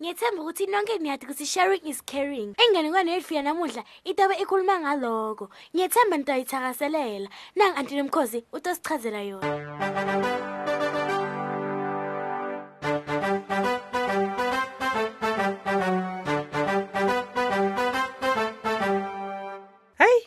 ngiyethemba ukuthi nonke niyathi ukuthi sharing is caring enganekwane yethu yanamuhla itobe ikhuluma ngaloko ngiyethemba nitoyithakaselela nangu antini mkhosi utosichazela yona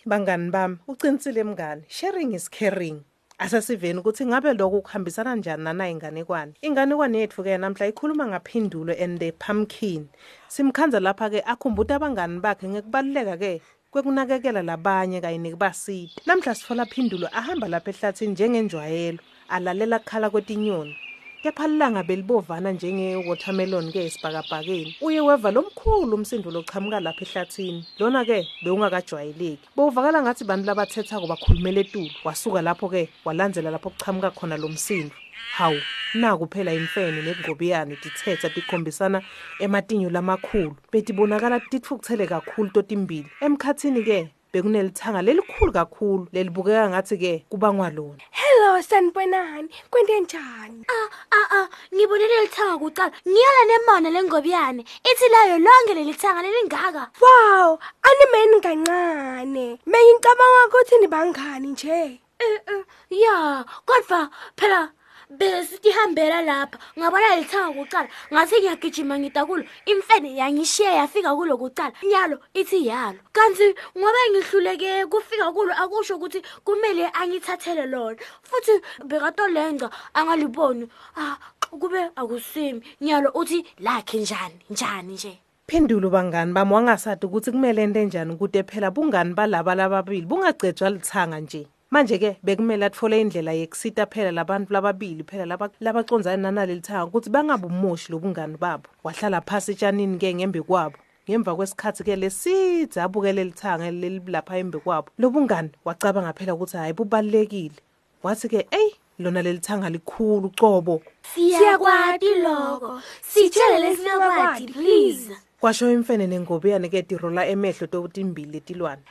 bangani bami, ucinisile mngani. Sharing is caring. Asasiveni ukuthi ngabe lokho kuhambisana kanjani nana inganekwane. Inganekwane yethu ke namhla ikhuluma ngaphindulo and the pumpkin. Simkhanza lapha ke akhumbula abangani bakhe ngekubaluleka ke kwekunakekela labanye kanye nekubasida. Namhla sithola phindulo ahamba lapha ehlathini njengenjwayelo, alalela kukhala kwetinyoni. Kepha lilanga belibovana njenge-watermelon ke esibhakabhakeni uye weva lomkhulu umsindo lochamuka lapha ehlathini. Lona-ke bewungakajwayeleki. Bewuvakala ngathi bantu labathethako bakhulumela etulu wasuka lapho-ke walandzela lapho kuchamuka khona lo msindo. Hawu naku phela imfene nekungobiyane tithetha tikhombisana ematinyo lamakhulu. Betibonakala titfukuthele kakhulu totimbili. Emkhathini-ke bekunelithanga lelikhulu kakhulu lelibukeka ngathi-ke kubangwa lona. Hello sanibonani. Kwente njani ah ah ah ngibonele lithanga kuqala. Ngiyala nemona lengobiyane. Ithi layo lonke lelithanga lelingaka. Wow animeni kancane. Bengicabanga ukuthi nibangani nje. Eh, eh, ya kodwa phela besitihambela lapha. Ngabona lithanga kuqala ngathi ngiyagijima ngida kulo imfene yangishiya yafika kulo kuqala. Nyalo ithi yalo kanti ngoba ngihluleke kufika kulo akusho ukuthi kumele angithathele lona. Futhi bekatolenza angaliboni. Ah kube akusimi. Nyalo uthi lakhe njani njani nje? Phindulo bangani bami wangasadi ukuthi kumele ente njani ukude phela? Bungani balaba lababili? Bungagcetshwa lithanga nje? Manje-ke bekumele athole indlela yekusita phela labantu lababili phela laba- labaconzane nanalelithanga ukuthi bangabumoshi lobungani babo. Wahlala phasi etshanini-ke ngembe kwabo. Ngemva kwesikhathi-ke lesidze abukele lithanga lelilapha embe kwabo lo bungani wacabanga phela ukuthi hhayi bubalulekile. Wathi-ke eyi lona lelithanga likhulu cobo siyakwati loko. Sitshele lesingakwati please. Kwasho imfene nengobiyane-ke tirola emehlo totimbili letilwane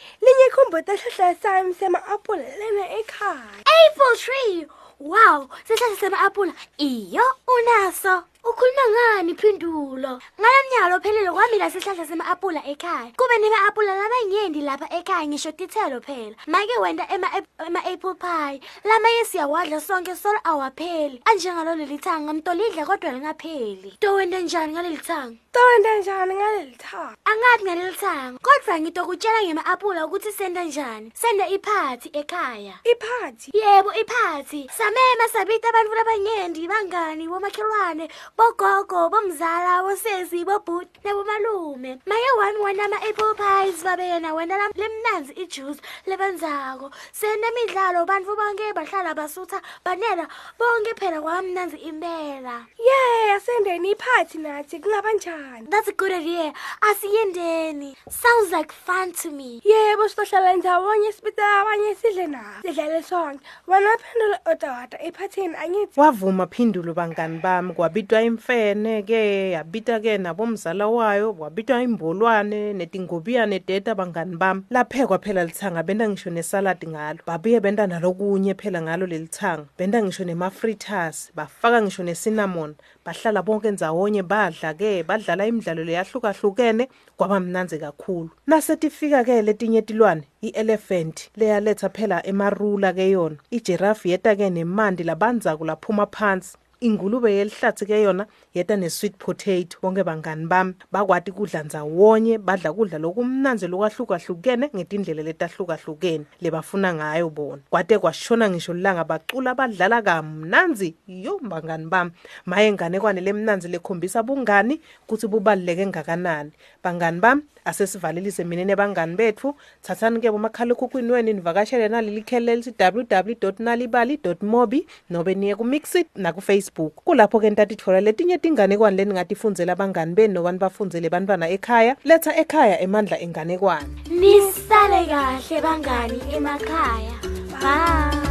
eyi lingikhumbuta sihlahla sami sema-apula lena ekhaya apple tree. Wow sihlahla sema-apula iyo unaso ukhuluma ngani phindulo? Ngalomnyaka lophelele kwamila sihlahla sema-apula ekhaya. Kube nema-apula lamanyenti lapha ekhaya ngisho tithelo phela. Make wenta ema- ema-apple pie. Lamanye siyawadla sonke solo awapheli. Anjengalo lelithanga mtolidla kodwa lingapheli. Towenta njani ngaleli thanga? Towenta njani ngaleli thanga? Angathi ngaleli thanga. Kodwa ngitokutshela ngema-apula ukuthi senta njani. Senta iphathi ekhaya. Iphathi? Yebo iphathi. Samema sabita abantu labanyenti bangani bomakhelwane bogogo bomzala bosesi bobhuti nabomalume maye wami wena ama-apple pies babena wena lam- lemnanzi ijuice lebanzako senemidlalo bantfu bonke bahlala basutha banela bonke phela kwamnanzi impela. Ye asendeni iphathi nathi kungaba njani? That's a good idea. Asiyendeni. Sounds like fun to me. Yebo sizohlala ndawonye sibita abanye sidle nabo sidlale sonke. Wena phendula odawada ephathini angithi wavuma phindulo bangani bami kwabitwa imfene-ke yabita-ke nabomzala wayo kwabitwa imbolwane netingobiyane deta bangani bami. Laphekwa phela lithanga benta ngisho nesaladi ngalo. Babuye benta nalokunye phela ngalo lelithanga benta ngisho nema-fritters bafaka ngisho nesinamon bahlala bonke ndzawonye badla-ke badlala imidlalo leyahlukahlukene kwaba mnanzi kakhulu. Nasetifika-ke letinye tilwane i-elephant leyaletha phela emarula-ke yona. Ijirafi yeta-ke nemandi labanzako laphuma phansi. Ingulube yelihlathi ke yona yeta ne-sweet potato. Bonke bangani bami bakwati kudla ndzawonye badla kudla lokumnanzi lokwahlukahlukene ngetindlela letahlukahlukene lebafuna ngayo bona. Kwate kwashona ngisho lilanga bacula badlala kamnanzi. Yo bangani bami maye nganekwane lemnanzi lekhombisa bungani kuthi bubaluleke ngakanani? Bangani bami asesivalelise mina nebangani bethu. Thathani-ke bomakhalekhukhwini wenu nivakashele naleli kheli lelithi www nalibali mobi nobe niye kumixit nakufacebook kulapho-ke ntatitfola letinye tinganekwane leningatifundzela abangani benu nobani bafundzele bantwana ekhaya letha ekhaya emandla enganekwane nisale kahle bangani emakhaya. Bye.